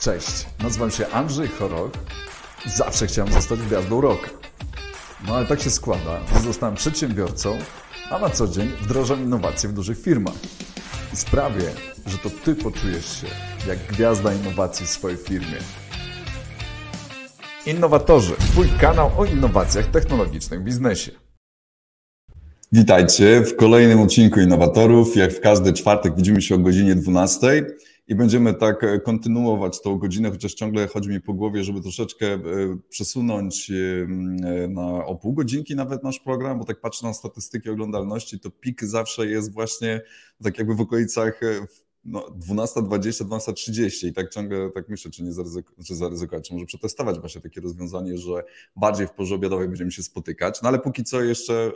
Cześć, nazywam się Andrzej Choroch. Zawsze chciałem zostać gwiazdą roku. No ale tak się składa, że zostałem przedsiębiorcą, a na co dzień wdrażam innowacje w dużych firmach. I sprawię, że to Ty poczujesz się jak gwiazda innowacji w swojej firmie. Innowatorzy, Twój kanał o innowacjach technologicznych w biznesie. Witajcie w kolejnym odcinku Innowatorów. Jak w każdy czwartek widzimy się o godzinie 12 i będziemy tak e, kontynuować tą godzinę, chociaż ciągle chodzi mi po głowie, żeby troszeczkę e, przesunąć e, na o pół godzinki nawet nasz program, bo tak patrzę na statystyki oglądalności, to pik zawsze jest właśnie tak jakby w okolicach no, 12.20, 12.30 i tak ciągle tak myślę, czy nie zaryzykować, czy zaryzykować, czy może przetestować właśnie takie rozwiązanie, że bardziej w porze obiadowej będziemy się spotykać, no ale póki co jeszcze...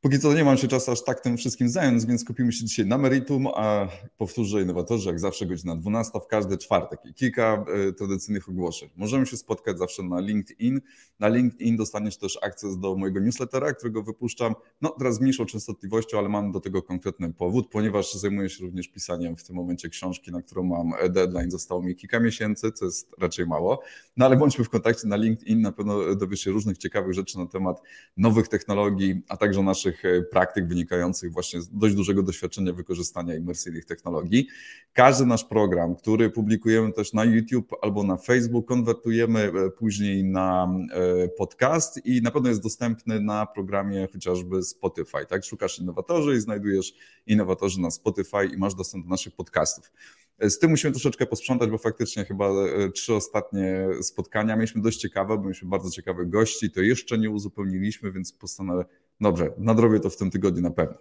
Póki co nie mam się czasu aż tak tym wszystkim zająć, więc kupimy się dzisiaj na Meritum, a powtórzę innowatorzy, jak zawsze godzina 12 w każdy czwartek i kilka y, tradycyjnych ogłoszeń. Możemy się spotkać zawsze na LinkedIn. Na LinkedIn dostaniesz też akces do mojego newslettera, którego wypuszczam, no teraz z mniejszą częstotliwością, ale mam do tego konkretny powód, ponieważ zajmuję się również pisaniem w tym momencie książki, na którą mam deadline, zostało mi kilka miesięcy, co jest raczej mało, no ale bądźmy w kontakcie na LinkedIn, na pewno dowiesz się różnych ciekawych rzeczy na temat nowych technologii, a także naszych naszych e, praktyk wynikających właśnie z dość dużego doświadczenia wykorzystania imersyjnych technologii. Każdy nasz program, który publikujemy też na YouTube albo na Facebook, konwertujemy e, później na e, podcast i na pewno jest dostępny na programie chociażby Spotify. Tak, szukasz innowatorzy i znajdujesz innowatorzy na Spotify i masz dostęp do naszych podcastów. Z tym musimy troszeczkę posprzątać, bo faktycznie chyba trzy ostatnie spotkania mieliśmy dość ciekawe, bo mieliśmy bardzo ciekawych gości, to jeszcze nie uzupełniliśmy, więc postanowię, Dobrze, nadrobię to w tym tygodniu na pewno.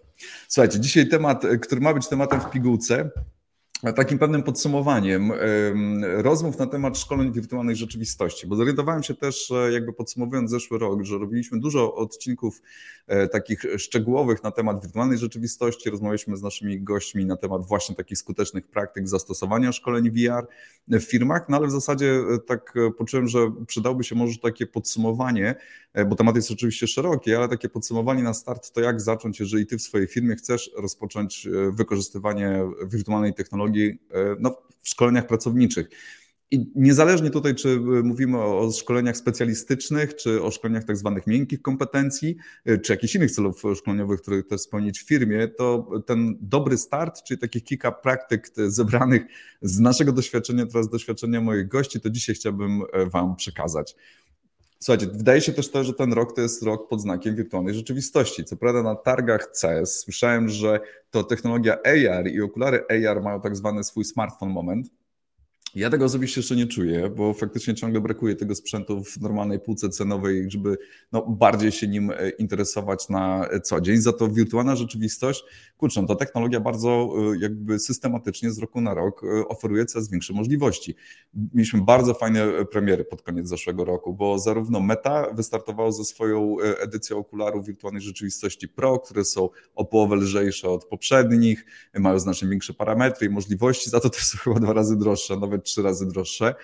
Słuchajcie, dzisiaj temat, który ma być tematem w pigułce, takim pewnym podsumowaniem rozmów na temat szkoleń wirtualnej rzeczywistości, bo zorientowałem się też, jakby podsumowując zeszły rok, że robiliśmy dużo odcinków e, takich szczegółowych na temat wirtualnej rzeczywistości, rozmawialiśmy z naszymi gośćmi na temat właśnie takich skutecznych praktyk zastosowania szkoleń VR w firmach, no ale w zasadzie e, tak e, poczułem, że przydałoby się może takie podsumowanie, bo temat jest oczywiście szeroki, ale takie podsumowanie na start to jak zacząć, jeżeli ty w swojej firmie chcesz rozpocząć wykorzystywanie wirtualnej technologii technologii e, no, w szkoleniach pracowniczych. I niezależnie tutaj, czy e, mówimy o szkoleniach specjalistycznych, czy o szkoleniach tak zwanych miękkich kompetencji, e, czy jakichś innych celów szkoleniowych, które chcesz spełnić w firmie, to ten dobry start, czyli takich kilka praktyk zebranych z naszego doświadczenia, teraz doświadczenia moich gości, to dzisiaj chciałbym Wam przekazać. Słuchajcie, wydaje się też to, że ten rok to jest rok pod znakiem wirtualnej rzeczywistości. Co prawda na targach CES słyszałem, że to technologia AR i okulary AR mają tak zwany swój smartphone moment, ja tego osobiście jeszcze nie czuję, bo faktycznie ciągle brakuje tego sprzętu w normalnej półce cenowej, żeby no, bardziej się nim e, interesować na co dzień. Za to wirtualna rzeczywistość, kurczę, ta technologia bardzo e, jakby systematycznie z roku na rok e, oferuje coraz większe możliwości. Mieliśmy bardzo fajne premiery pod koniec zeszłego roku, bo zarówno Meta wystartowało ze swoją edycją okularów wirtualnej rzeczywistości Pro, które są o połowę lżejsze od poprzednich, mają znacznie większe parametry i możliwości, za to też są chyba dwa razy droższe, nawet trzy razy droższe.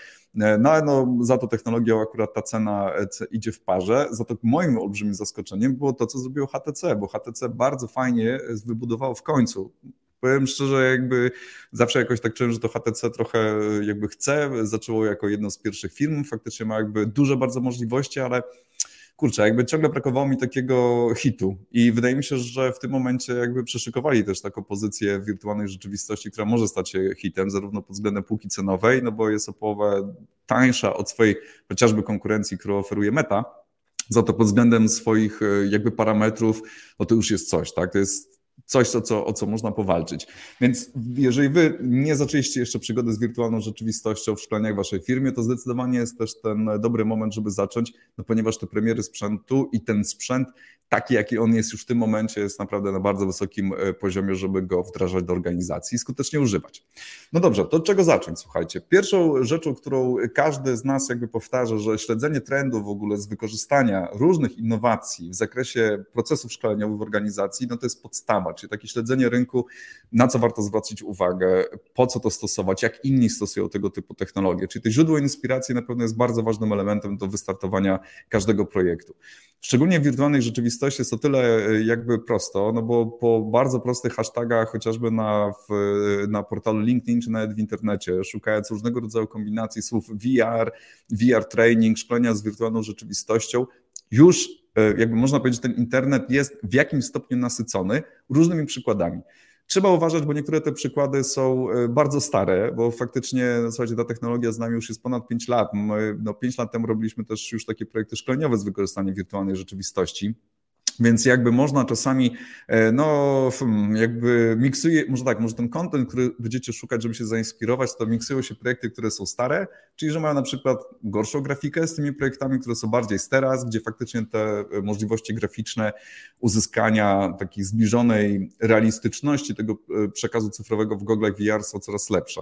E, no no, za to technologią akurat ta cena e, idzie w parze. Za to moim olbrzymim zaskoczeniem było to, co zrobiło HTC, bo HTC bardzo fajnie wybudowało w końcu powiem szczerze, jakby zawsze jakoś tak czułem, że to HTC trochę jakby chce, zaczęło jako jedno z pierwszych firm, faktycznie ma jakby duże bardzo możliwości, ale kurczę, jakby ciągle brakowało mi takiego hitu i wydaje mi się, że w tym momencie jakby przeszykowali też taką pozycję wirtualnej rzeczywistości, która może stać się hitem, zarówno pod względem półki cenowej, no bo jest o połowę tańsza od swojej chociażby konkurencji, którą oferuje Meta, za to pod względem swoich e, jakby parametrów, no to już jest coś, tak? To jest coś, o co, o co można powalczyć. Więc jeżeli wy nie zaczęliście jeszcze przygody z wirtualną rzeczywistością w szkoleniach w waszej firmie, to zdecydowanie jest też ten dobry moment, żeby zacząć, no ponieważ te premiery sprzętu i ten sprzęt taki, jaki on jest już w tym momencie, jest naprawdę na bardzo wysokim e, poziomie, żeby go wdrażać do organizacji i skutecznie używać. No dobrze, to od czego zacząć? Słuchajcie, pierwszą rzeczą, którą każdy z nas jakby powtarza, że śledzenie trendu w ogóle z wykorzystania różnych innowacji w zakresie procesów szkoleniowych w organizacji, no to jest podstawa poznawać, czyli takie śledzenie rynku, na co warto zwracać uwagę, po co to stosować, jak inni stosują tego typu technologie. Czyli to źródło inspiracji na pewno jest bardzo ważnym elementem do wystartowania każdego projektu. Szczególnie w wirtualnej rzeczywistości jest to tyle e, jakby prosto, no bo po bardzo prostych hashtagach, chociażby na, w, na portalu LinkedIn czy nawet w internecie, szukając różnego rodzaju kombinacji słów VR, VR training, szkolenia z wirtualną rzeczywistością, już jakby można powiedzieć, ten internet jest w jakimś stopniu nasycony różnymi przykładami. Trzeba uważać, bo niektóre te przykłady są e, bardzo stare, bo faktycznie, słuchajcie, ta technologia z nami już jest ponad 5 lat. My, no 5 lat temu robiliśmy też już takie projekty szkoleniowe z wykorzystaniem wirtualnej rzeczywistości. Więc jakby można czasami, e, no jakby miksuje, może tak, może ten content, który będziecie szukać, żeby się zainspirować, to miksują się projekty, które są stare, czyli że mają na przykład gorszą grafikę z tymi projektami, które są bardziej z teraz, gdzie faktycznie te e, możliwości graficzne uzyskania takiej zbliżonej realistyczności tego e, przekazu cyfrowego w goglach VR są coraz lepsze.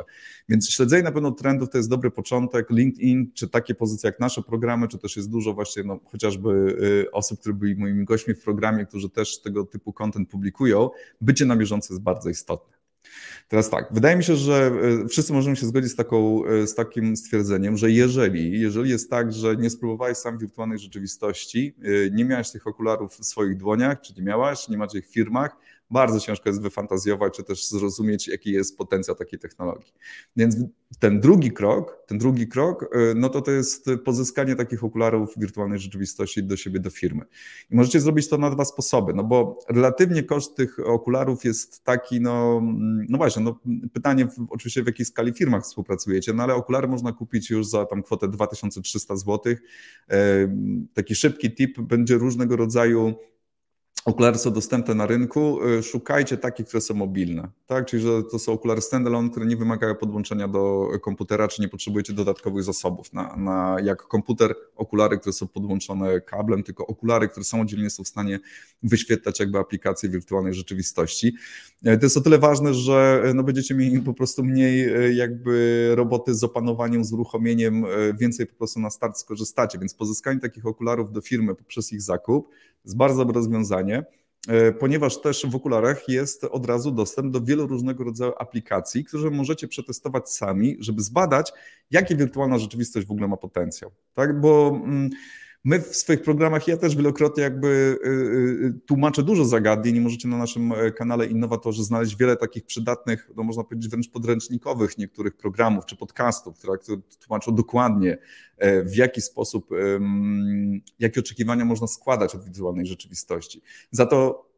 Więc śledzenie na pewno trendów to jest dobry początek. LinkedIn, czy takie pozycje jak nasze programy, czy też jest dużo właśnie no, chociażby osób, które byli moimi gośćmi w programie, którzy też tego typu content publikują, bycie na bieżąco jest bardzo istotne. Teraz tak, wydaje mi się, że e, wszyscy możemy się zgodzić z, taką, e, z takim stwierdzeniem, że jeżeli, jeżeli jest tak, że nie spróbowałeś sam wirtualnej rzeczywistości, e, nie miałeś tych okularów w swoich dłoniach, czy nie miałaś, nie macie ich w firmach, bardzo ciężko jest wyfantazjować, czy też zrozumieć, jaki jest potencjał takiej technologii. Więc ten drugi krok, ten drugi krok, y, no to to jest pozyskanie takich okularów wirtualnej rzeczywistości do siebie, do firmy. I możecie zrobić to na dwa sposoby, no bo relatywnie koszt tych okularów jest taki, no, no właśnie, no pytanie w, oczywiście w jakiej skali firmach współpracujecie, no ale okulary można kupić już za tam kwotę 2300 zł. Taki szybki tip będzie różnego rodzaju okulary są dostępne na rynku, y, szukajcie takich, które są mobilne, tak? Czyli że to są okulary standalone, które nie wymagają podłączenia do komputera, czy nie potrzebujecie dodatkowych zasobów na, na jak komputer, okulary, które są podłączone kablem, tylko okulary, które samodzielnie są w stanie wyświetlać jakby aplikacje wirtualnej rzeczywistości. E, to jest o tyle ważne, że e, no będziecie mieli po prostu mniej e, jakby roboty z opanowaniem, z uruchomieniem, więcej po prostu na start skorzystacie, więc pozyskanie takich okularów do firmy poprzez ich zakup jest bardzo dobre rozwiązanie, ponieważ też w okularach jest od razu dostęp do wielu różnego rodzaju aplikacji, które możecie przetestować sami, żeby zbadać, jakie wirtualna rzeczywistość w ogóle ma potencjał. Tak? Bo mm, My w swoich programach, ja też wielokrotnie jakby y, y, y, tłumaczę dużo zagadnień i możecie na naszym e, kanale Innowatorzy znaleźć wiele takich przydatnych, no można powiedzieć wręcz podręcznikowych niektórych programów czy podcastów, które tłumaczą dokładnie e, w jaki sposób, jakie oczekiwania można składać od wizualnej rzeczywistości. Za to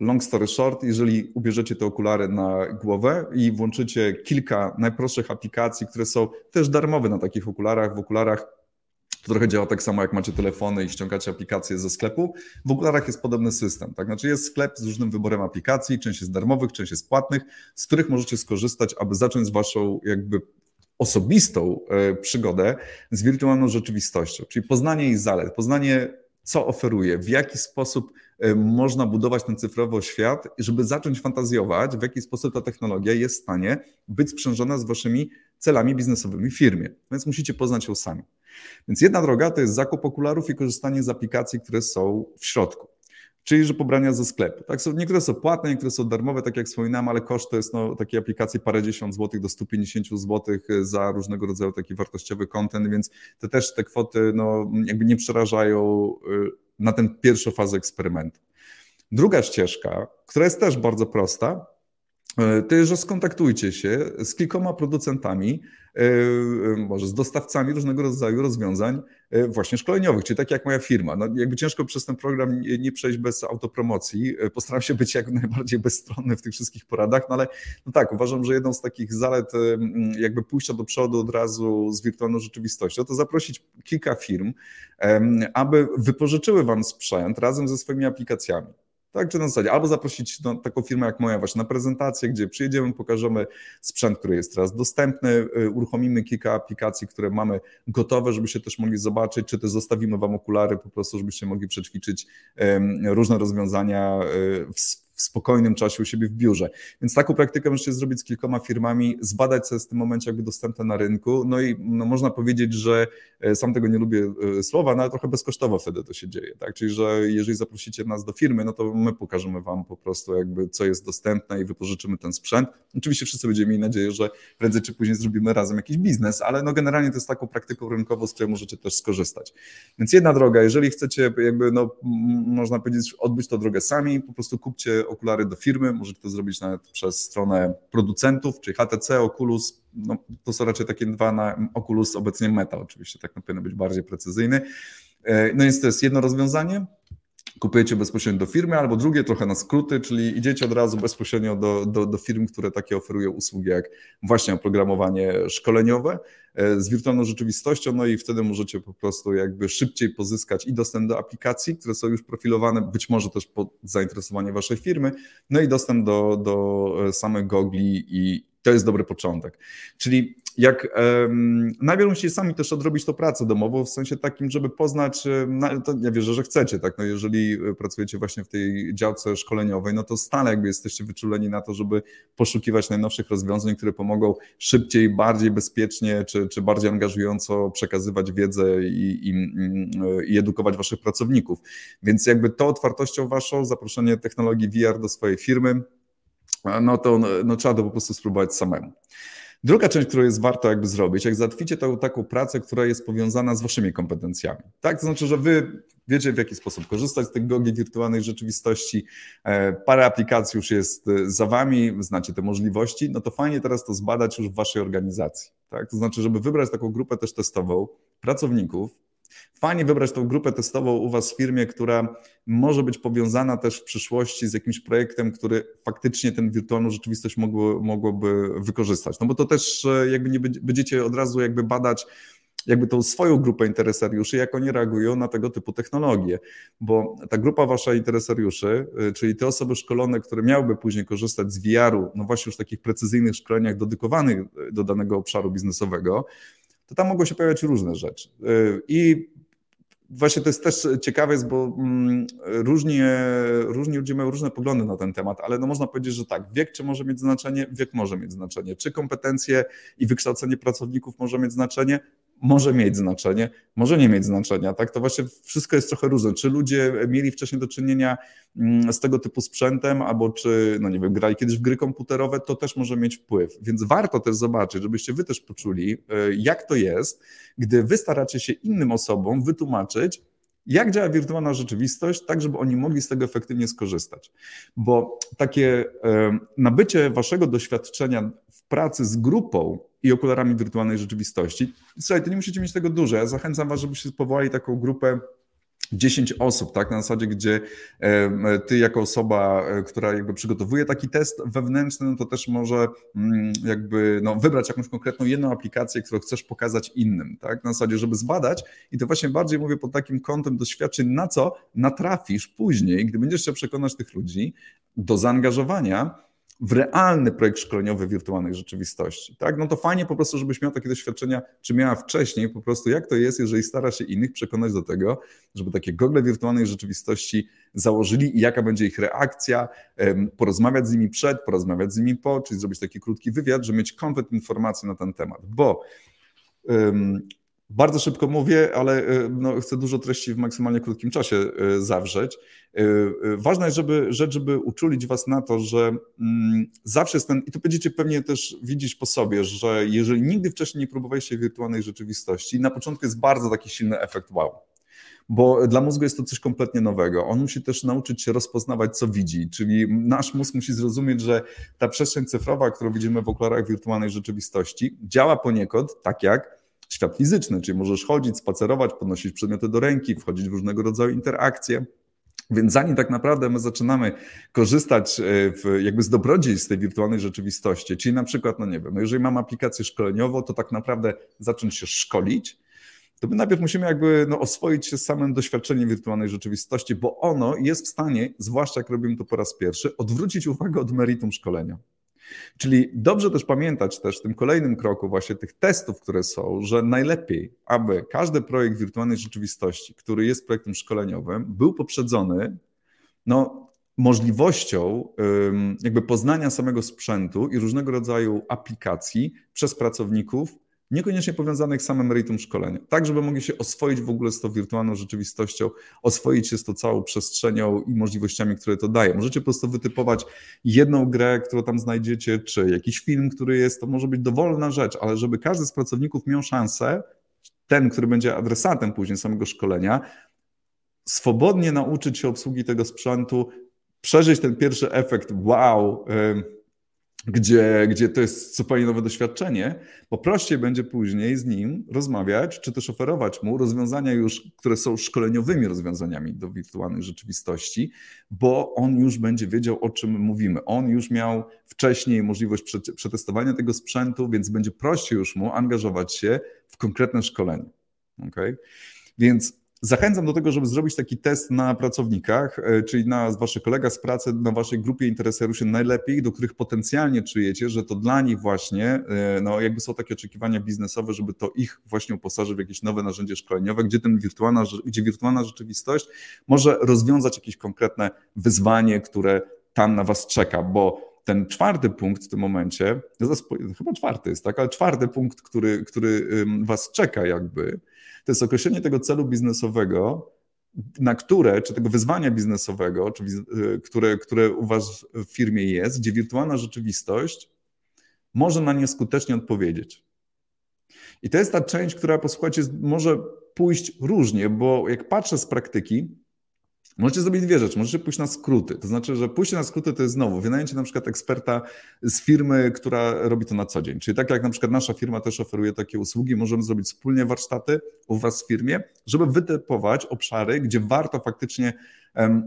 long story short, jeżeli ubierzecie te okulary na głowę i włączycie kilka najprostszych aplikacji, które są też darmowe na takich okularach, w okularach to trochę działa tak samo, jak macie telefony i ściągacie aplikacje ze sklepu. W okularach jest podobny system. Tak? Znaczy jest sklep z różnym wyborem aplikacji, część jest darmowych, część jest płatnych, z których możecie skorzystać, aby zacząć waszą jakby osobistą e, przygodę z wirtualną rzeczywistością, czyli poznanie jej zalet, poznanie co oferuje, w jaki sposób e, można budować ten cyfrowy świat, żeby zacząć fantazjować, w jaki sposób ta technologia jest w stanie być sprzężona z waszymi celami biznesowymi w firmie. Więc musicie poznać ją sami. Więc jedna droga to jest zakup okularów i korzystanie z aplikacji, które są w środku. Czyli, że pobrania ze sklepu. Tak, są, niektóre są płatne, niektóre są darmowe, tak jak wspominałem, ale koszt to jest no, takiej aplikacji parędziesiąt złotych do 150 złotych za różnego rodzaju taki wartościowy content, więc te też te kwoty no, jakby nie przerażają y, na tę pierwszą fazę eksperymentu. Druga ścieżka, która jest też bardzo prosta, to że skontaktujcie się z kilkoma producentami, e, e, może z dostawcami różnego rodzaju rozwiązań właśnie szkoleniowych, czyli tak jak moja firma. No, jakby ciężko przez ten program nie przejść bez autopromocji. Postaram się być jak najbardziej bezstronny w tych wszystkich poradach, no ale no tak, uważam, że jedną z takich zalet jakby pójścia do przodu od razu z wirtualną rzeczywistością, to zaprosić kilka firm, aby wypożyczyły Wam sprzęt razem ze swoimi aplikacjami. Tak, czy na zasadzie. Albo zaprosić no, taką firmę jak moja właśnie na prezentację, gdzie przyjedziemy, pokażemy sprzęt, który jest teraz dostępny, y, uruchomimy kilka aplikacji, które mamy gotowe, żebyście też mogli zobaczyć, czy też zostawimy Wam okulary po prostu, żebyście mogli przećwiczyć różne rozwiązania y, w w spokojnym czasie u siebie w biurze. Więc taką praktykę możecie zrobić z kilkoma firmami, zbadać, co jest w tym momencie jakby dostępne na rynku. No i no, można powiedzieć, że e, sam tego nie lubię e, słowa, no ale trochę bezkosztowo wtedy to się dzieje. Tak? Czyli, że jeżeli zaprosicie nas do firmy, no to my pokażemy Wam po prostu jakby, co jest dostępne i wypożyczymy ten sprzęt. Oczywiście wszyscy będziemy mieli nadzieję, że prędzej czy później zrobimy razem jakiś biznes, ale no generalnie to jest taką praktyką rynkową, z której możecie też skorzystać. Więc jedna droga, jeżeli chcecie jakby, no, można powiedzieć, odbyć tę drogę sami, po prostu kupcie okulary do firmy, możecie to zrobić nawet przez stronę producentów, czyli HTC, Oculus, no, to są raczej takie dwa na Oculus, obecnie Meta oczywiście, tak na powinno być bardziej precyzyjny. E, no więc to jest jedno rozwiązanie, kupujecie bezpośrednio do firmy, albo drugie trochę na skróty, czyli idziecie od razu bezpośrednio do, do, do firm, które takie oferują usługi jak właśnie oprogramowanie szkoleniowe e, z wirtualną rzeczywistością, no i wtedy możecie po prostu jakby szybciej pozyskać i dostęp do aplikacji, które są już profilowane, być może też pod zainteresowanie waszej firmy, no i dostęp do, do e, samych gogli i to jest dobry początek. Czyli jak um, najpierw musicie sami też odrobić tą pracę domową, w sensie takim, żeby poznać, no, to ja wierzę, że chcecie, tak, no jeżeli e, pracujecie właśnie w tej działce szkoleniowej, no to stale jakby jesteście wyczuleni na to, żeby poszukiwać najnowszych rozwiązań, które pomogą szybciej, bardziej bezpiecznie, czy, czy bardziej angażująco przekazywać wiedzę i, i, mm, i edukować waszych pracowników. Więc jakby to otwartością waszą, zaproszenie technologii VR do swojej firmy, no to no, trzeba to po prostu spróbować samemu. Druga część, którą jest warto jakby zrobić, jak załatwicie tą taką pracę, która jest powiązana z waszymi kompetencjami. Tak, to znaczy, że wy wiecie w jaki sposób korzystać z tych gogli wirtualnej rzeczywistości, e, parę aplikacji już jest e, za wami, znacie te możliwości, no to fajnie teraz to zbadać już w waszej organizacji. Tak? To znaczy, żeby wybrać taką grupę też testową pracowników, Fajnie wybrać tą grupę testową u Was w firmie, która może być powiązana też w przyszłości z jakimś projektem, który faktycznie tę wirtualną rzeczywistość mogło, mogłoby wykorzystać. No bo to też e, jakby nie będziecie od razu jakby badać jakby tą swoją grupę interesariuszy, jak oni reagują na tego typu technologie. Bo ta grupa wasza interesariuszy, e, czyli te osoby szkolone, które miałyby później korzystać z VR-u, no właśnie już takich precyzyjnych szkoleniach dedykowanych e, do danego obszaru biznesowego, to tam mogą się pojawiać różne rzeczy. I Właśnie to jest też ciekawe, bo mm, różni, różni ludzie mają różne poglądy na ten temat, ale no można powiedzieć, że tak, wiek czy może mieć znaczenie? Wiek może mieć znaczenie. Czy kompetencje i wykształcenie pracowników może mieć znaczenie? Może mieć znaczenie, może nie mieć znaczenia. Tak, to właśnie wszystko jest trochę różne. Czy ludzie mieli wcześniej do czynienia mm, z tego typu sprzętem, albo czy, no nie wiem, grali kiedyś w gry komputerowe, to też może mieć wpływ. Więc warto też zobaczyć, żebyście wy też poczuli, e, jak to jest, gdy wy staracie się innym osobom wytłumaczyć, jak działa wirtualna rzeczywistość, tak żeby oni mogli z tego efektywnie skorzystać. Bo takie nabycie waszego doświadczenia w pracy z grupą i okularami wirtualnej rzeczywistości. Słuchaj, to nie musicie mieć tego dużo. Ja zachęcam was, żebyście powołali taką grupę 10 osób, tak, na zasadzie, gdzie ty jako osoba, e, która jakby przygotowuje taki test wewnętrzny, no to też może mm, jakby no, wybrać jakąś konkretną jedną aplikację, którą chcesz pokazać innym, tak, na zasadzie, żeby zbadać i to właśnie bardziej mówię pod takim kątem doświadczeń, na co natrafisz później, gdy będziesz chciał przekonać tych ludzi do zaangażowania w realny projekt szkoleniowy wirtualnej rzeczywistości. Tak? No to fajnie po prostu, żebyś miał takie doświadczenia, czy miała wcześniej, po prostu jak to jest, jeżeli stara się innych przekonać do tego, żeby takie gogle wirtualnej rzeczywistości założyli i jaka będzie ich reakcja, porozmawiać z nimi przed, porozmawiać z nimi po, czyli zrobić taki krótki wywiad, żeby mieć komplet informacji na ten temat, bo bardzo szybko mówię, ale e, no, chcę dużo treści w maksymalnie krótkim czasie e, zawrzeć. E, ważna jest żeby, rzecz, żeby uczulić Was na to, że mm, zawsze jest ten, i to będziecie pewnie też widzieć po sobie, że jeżeli nigdy wcześniej nie próbowaliście wirtualnej rzeczywistości, na początku jest bardzo taki silny efekt wow bo dla mózgu jest to coś kompletnie nowego. On musi też nauczyć się rozpoznawać, co widzi, czyli nasz mózg musi zrozumieć, że ta przestrzeń cyfrowa, którą widzimy w okularach wirtualnej rzeczywistości, działa poniekąd tak jak świat fizyczny, czyli możesz chodzić, spacerować, podnosić przedmioty do ręki, wchodzić w różnego rodzaju interakcje. Więc zanim tak naprawdę my zaczynamy korzystać e, w, jakby z dobrodziejstw tej wirtualnej rzeczywistości, czyli na przykład, no nie wiem, no jeżeli mam aplikację szkoleniową, to tak naprawdę zacząć się szkolić, to my najpierw musimy jakby no, oswoić się z samym doświadczeniem wirtualnej rzeczywistości, bo ono jest w stanie, zwłaszcza jak robimy to po raz pierwszy, odwrócić uwagę od meritum szkolenia. Czyli dobrze też pamiętać też w tym kolejnym kroku właśnie tych testów, które są, że najlepiej, aby każdy projekt wirtualnej rzeczywistości, który jest projektem szkoleniowym, był poprzedzony no, możliwością jakby poznania samego sprzętu i różnego rodzaju aplikacji przez pracowników, niekoniecznie powiązanych z samym meritum szkolenia, tak żeby mogli się oswoić w ogóle z tą wirtualną rzeczywistością, oswoić się z tą całą przestrzenią i możliwościami, które to daje. Możecie po prostu wytypować jedną grę, którą tam znajdziecie, czy jakiś film, który jest, to może być dowolna rzecz, ale żeby każdy z pracowników miał szansę, ten, który będzie adresatem później samego szkolenia, swobodnie nauczyć się obsługi tego sprzętu, przeżyć ten pierwszy efekt wow, gdzie, gdzie to jest zupełnie nowe doświadczenie, bo prościej będzie później z nim rozmawiać, czy też oferować mu rozwiązania już, które są szkoleniowymi rozwiązaniami do wirtualnej rzeczywistości, bo on już będzie wiedział, o czym mówimy. On już miał wcześniej możliwość przetestowania tego sprzętu, więc będzie prościej już mu angażować się w konkretne szkolenie. Okay? Więc Zachęcam do tego, żeby zrobić taki test na pracownikach, e, czyli na waszych kolegach z pracy, na waszej grupie interesariuszy najlepiej, do których potencjalnie czujecie, że to dla nich właśnie, e, no jakby są takie oczekiwania biznesowe, żeby to ich właśnie uposażyć w jakieś nowe narzędzie szkoleniowe, gdzie, ten wirtualna, gdzie wirtualna rzeczywistość może rozwiązać jakieś konkretne wyzwanie, które tam na was czeka, bo ten czwarty punkt w tym momencie, chyba czwarty jest, tak, ale czwarty punkt, który, który was czeka jakby, to jest określenie tego celu biznesowego, na które, czy tego wyzwania biznesowego, czy, y, które, które u Was w firmie jest, gdzie wirtualna rzeczywistość może na nie skutecznie odpowiedzieć. I to jest ta część, która, posłuchajcie, może pójść różnie, bo jak patrzę z praktyki, Możecie zrobić dwie rzeczy. Możecie pójść na skróty. To znaczy, że pójście na skróty to jest znowu wynajęcie na przykład eksperta z firmy, która robi to na co dzień. Czyli tak jak na przykład nasza firma też oferuje takie usługi, możemy zrobić wspólnie warsztaty u Was w firmie, żeby wytypować obszary, gdzie warto faktycznie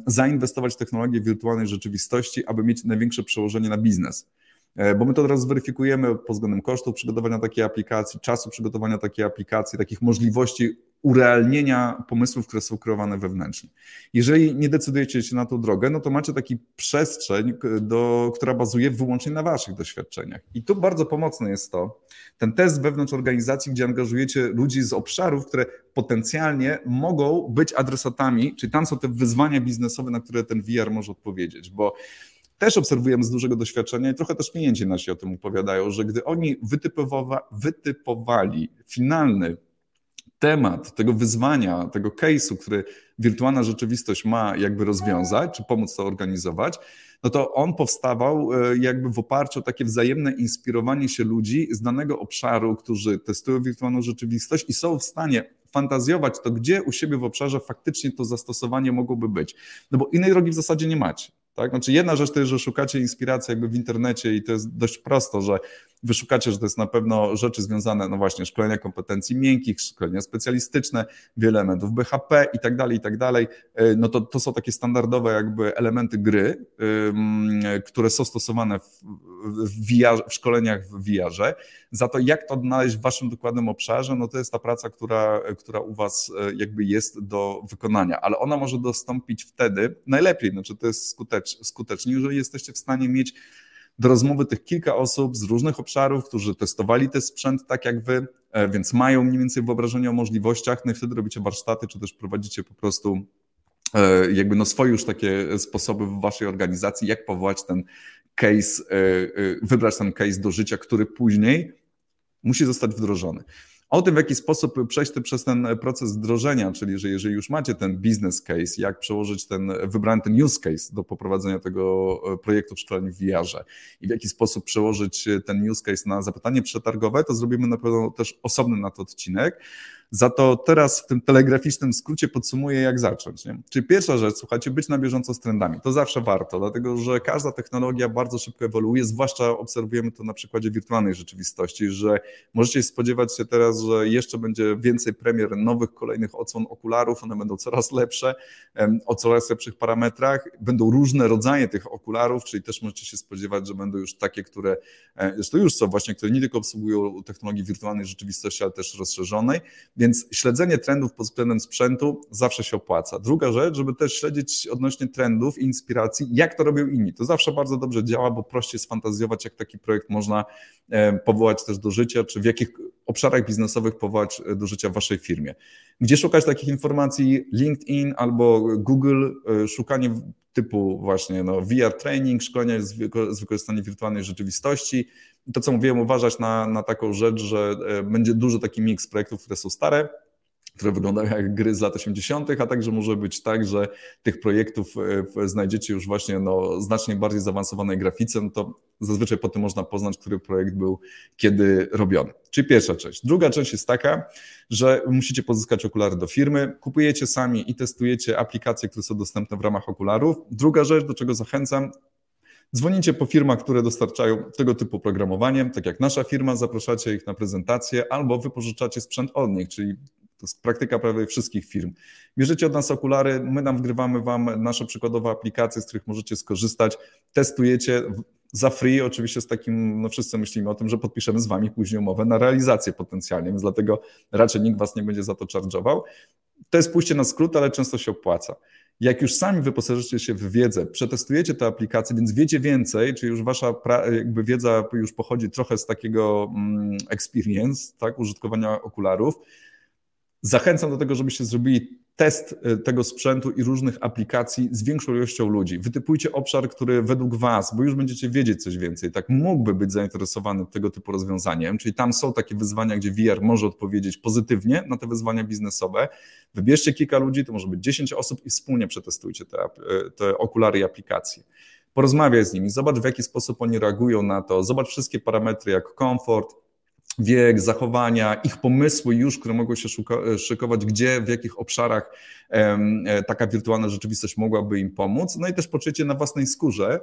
zainwestować w technologię wirtualnej rzeczywistości, aby mieć największe przełożenie na biznes. E, bo my to teraz zweryfikujemy pod względem kosztów przygotowania takiej aplikacji, czasu przygotowania takiej aplikacji, takich możliwości urealnienia pomysłów, które są kreowane wewnętrznie. Jeżeli nie decydujecie się na tą drogę, no to macie taki przestrzeń, do, która bazuje wyłącznie na waszych doświadczeniach. I tu bardzo pomocne jest to, ten test wewnątrz organizacji, gdzie angażujecie ludzi z obszarów, które potencjalnie mogą być adresatami, czyli tam są te wyzwania biznesowe, na które ten VR może odpowiedzieć, bo też obserwujemy z dużego doświadczenia i trochę też klienci nasi o tym opowiadają, że gdy oni wytypowa wytypowali finalny temat tego wyzwania, tego case'u, który wirtualna rzeczywistość ma jakby rozwiązać, czy pomóc to organizować, no to on powstawał e, jakby w oparciu o takie wzajemne inspirowanie się ludzi z danego obszaru, którzy testują wirtualną rzeczywistość i są w stanie fantazjować to, gdzie u siebie w obszarze faktycznie to zastosowanie mogłoby być. No bo innej drogi w zasadzie nie macie. Tak? Znaczy jedna rzecz to jest, że szukacie inspiracji jakby w internecie i to jest dość prosto, że wyszukacie, że to jest na pewno rzeczy związane, no właśnie, szkolenia kompetencji miękkich, szkolenia specjalistyczne, wiele elementów BHP i tak dalej, i tak dalej. E, no to, to są takie standardowe jakby elementy gry, które są stosowane w, w, VR, w szkoleniach w VR-ze. Za to jak to odnaleźć w waszym dokładnym obszarze, no to jest ta praca, która, która u was e, jakby jest do wykonania, ale ona może dostąpić wtedy, najlepiej, znaczy to jest skutecz, skutecznie, jeżeli jesteście w stanie mieć do rozmowy tych kilka osób z różnych obszarów, którzy testowali ten sprzęt tak jak wy, e, więc mają mniej więcej wyobrażenie o możliwościach, no i wtedy robicie warsztaty, czy też prowadzicie po prostu e, jakby no swoje już takie sposoby w waszej organizacji, jak powołać ten case, e, wybrać ten case do życia, który później musi zostać wdrożony. O tym, w jaki sposób przejść przez ten proces wdrożenia, czyli że jeżeli już macie ten business case, jak przełożyć ten, wybrany ten use case do poprowadzenia tego e, projektu w szkoleniu w VR-ze i w jaki sposób przełożyć ten use case na zapytanie przetargowe, to zrobimy na pewno też osobny na to odcinek. Za to teraz w tym telegraficznym skrócie podsumuję, jak zacząć. Nie? Czyli pierwsza rzecz, słuchajcie, być na bieżąco z trendami. To zawsze warto, dlatego że każda technologia bardzo szybko ewoluuje, zwłaszcza obserwujemy to na przykładzie wirtualnej rzeczywistości, że możecie spodziewać się teraz, że jeszcze będzie więcej premier nowych, kolejnych odsłon okularów, one będą coraz lepsze, o coraz lepszych parametrach, będą różne rodzaje tych okularów, czyli też możecie się spodziewać, że będą już takie, które, zresztą już są właśnie, które nie tylko obsługują technologii wirtualnej rzeczywistości, ale też rozszerzonej, więc śledzenie trendów pod względem sprzętu zawsze się opłaca. Druga rzecz, żeby też śledzić odnośnie trendów i inspiracji, jak to robią inni. To zawsze bardzo dobrze działa, bo prościej sfantazjować, jak taki projekt można e, powołać też do życia, czy w jakich obszarach biznesowych powołać do życia w waszej firmie. Gdzie szukać takich informacji? LinkedIn albo Google, szukanie typu właśnie no, VR training, szkolenia z wykorzystaniem wirtualnej rzeczywistości. To, co mówiłem, uważać na, na taką rzecz, że będzie dużo taki miks projektów, które są stare, które wyglądają jak gry z lat 80., a także może być tak, że tych projektów e, znajdziecie już właśnie no, znacznie bardziej zaawansowanej grafice, no to zazwyczaj po tym można poznać, który projekt był kiedy robiony. Czyli pierwsza część. Druga część jest taka, że musicie pozyskać okulary do firmy, kupujecie sami i testujecie aplikacje, które są dostępne w ramach okularów. Druga rzecz, do czego zachęcam, Dzwonicie po firmach, które dostarczają tego typu programowanie, tak jak nasza firma, zapraszacie ich na prezentację albo wypożyczacie sprzęt od nich, czyli to jest praktyka prawie wszystkich firm. Bierzecie od nas okulary, my nam wgrywamy Wam nasze przykładowe aplikacje, z których możecie skorzystać, testujecie za free, oczywiście z takim, no wszyscy myślimy o tym, że podpiszemy z Wami później umowę na realizację potencjalnie, więc dlatego raczej nikt Was nie będzie za to charge'ował. To jest pójście na skrót, ale często się opłaca. Jak już sami wyposażycie się w wiedzę, przetestujecie te aplikacje, więc wiecie więcej, czy już wasza jakby wiedza już pochodzi trochę z takiego mm, experience, tak, użytkowania okularów, Zachęcam do tego, żebyście zrobili test e, tego sprzętu i różnych aplikacji z większą ilością ludzi. Wytypujcie obszar, który według Was, bo już będziecie wiedzieć coś więcej, tak mógłby być zainteresowany tego typu rozwiązaniem, czyli tam są takie wyzwania, gdzie VR może odpowiedzieć pozytywnie na te wyzwania biznesowe. Wybierzcie kilka ludzi, to może być 10 osób i wspólnie przetestujcie te, e, te okulary i aplikacje. Porozmawiaj z nimi, zobacz w jaki sposób oni reagują na to, zobacz wszystkie parametry jak komfort, wiek, zachowania, ich pomysły już, które mogły się szykować, gdzie, w jakich obszarach e, taka wirtualna rzeczywistość mogłaby im pomóc. No i też poczucie na własnej skórze,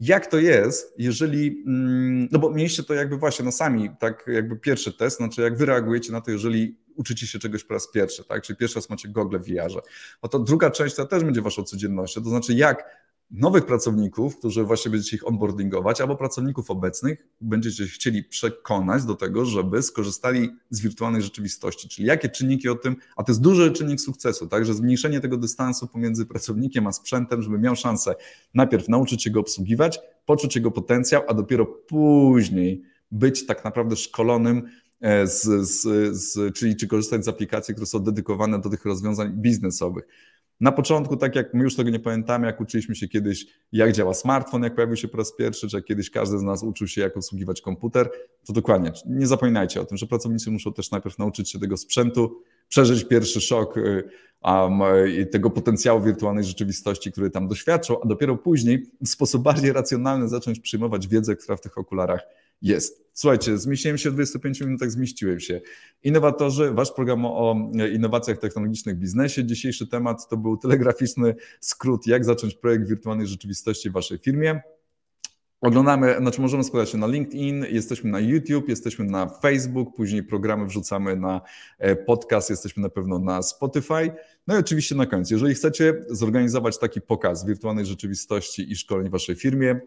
jak to jest, jeżeli, mm, no bo mieliście to jakby właśnie no sami, tak jakby pierwszy test, znaczy jak wy reagujecie na to, jeżeli uczycie się czegoś po raz pierwszy, tak, czyli pierwszy raz macie gogle w VR-ze. Oto druga część to też będzie waszą codziennością, to znaczy jak nowych pracowników, którzy właśnie będziecie ich onboardingować, albo pracowników obecnych będziecie chcieli przekonać do tego, żeby skorzystali z wirtualnej rzeczywistości, czyli jakie czynniki o tym, a to jest duży czynnik sukcesu, także zmniejszenie tego dystansu pomiędzy pracownikiem a sprzętem, żeby miał szansę najpierw nauczyć się go obsługiwać, poczuć jego potencjał, a dopiero później być tak naprawdę szkolonym e, z, z, z, czyli czy korzystać z aplikacji, które są dedykowane do tych rozwiązań biznesowych. Na początku, tak jak my już tego nie pamiętamy, jak uczyliśmy się kiedyś, jak działa smartfon, jak pojawił się po raz pierwszy, czy jak kiedyś każdy z nas uczył się, jak obsługiwać komputer, to dokładnie, nie zapominajcie o tym, że pracownicy muszą też najpierw nauczyć się tego sprzętu, przeżyć pierwszy szok um, tego potencjału wirtualnej rzeczywistości, który tam doświadczą, a dopiero później w sposób bardziej racjonalny zacząć przyjmować wiedzę, która w tych okularach jest. Słuchajcie, zmieściłem się w 25 minutach, zmieściłem się. Innowatorzy, wasz program o innowacjach technologicznych w biznesie. Dzisiejszy temat to był telegraficzny skrót, jak zacząć projekt wirtualnej rzeczywistości w waszej firmie. Oglądamy, znaczy możemy składać się na LinkedIn, jesteśmy na YouTube, jesteśmy na Facebook, później programy wrzucamy na e, podcast, jesteśmy na pewno na Spotify. No i oczywiście na końcu, jeżeli chcecie zorganizować taki pokaz wirtualnej rzeczywistości i szkoleń w waszej firmie,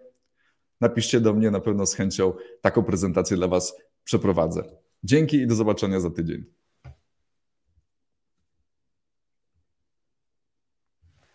napiszcie do mnie, na pewno z chęcią taką prezentację dla Was przeprowadzę. Dzięki i do zobaczenia za tydzień.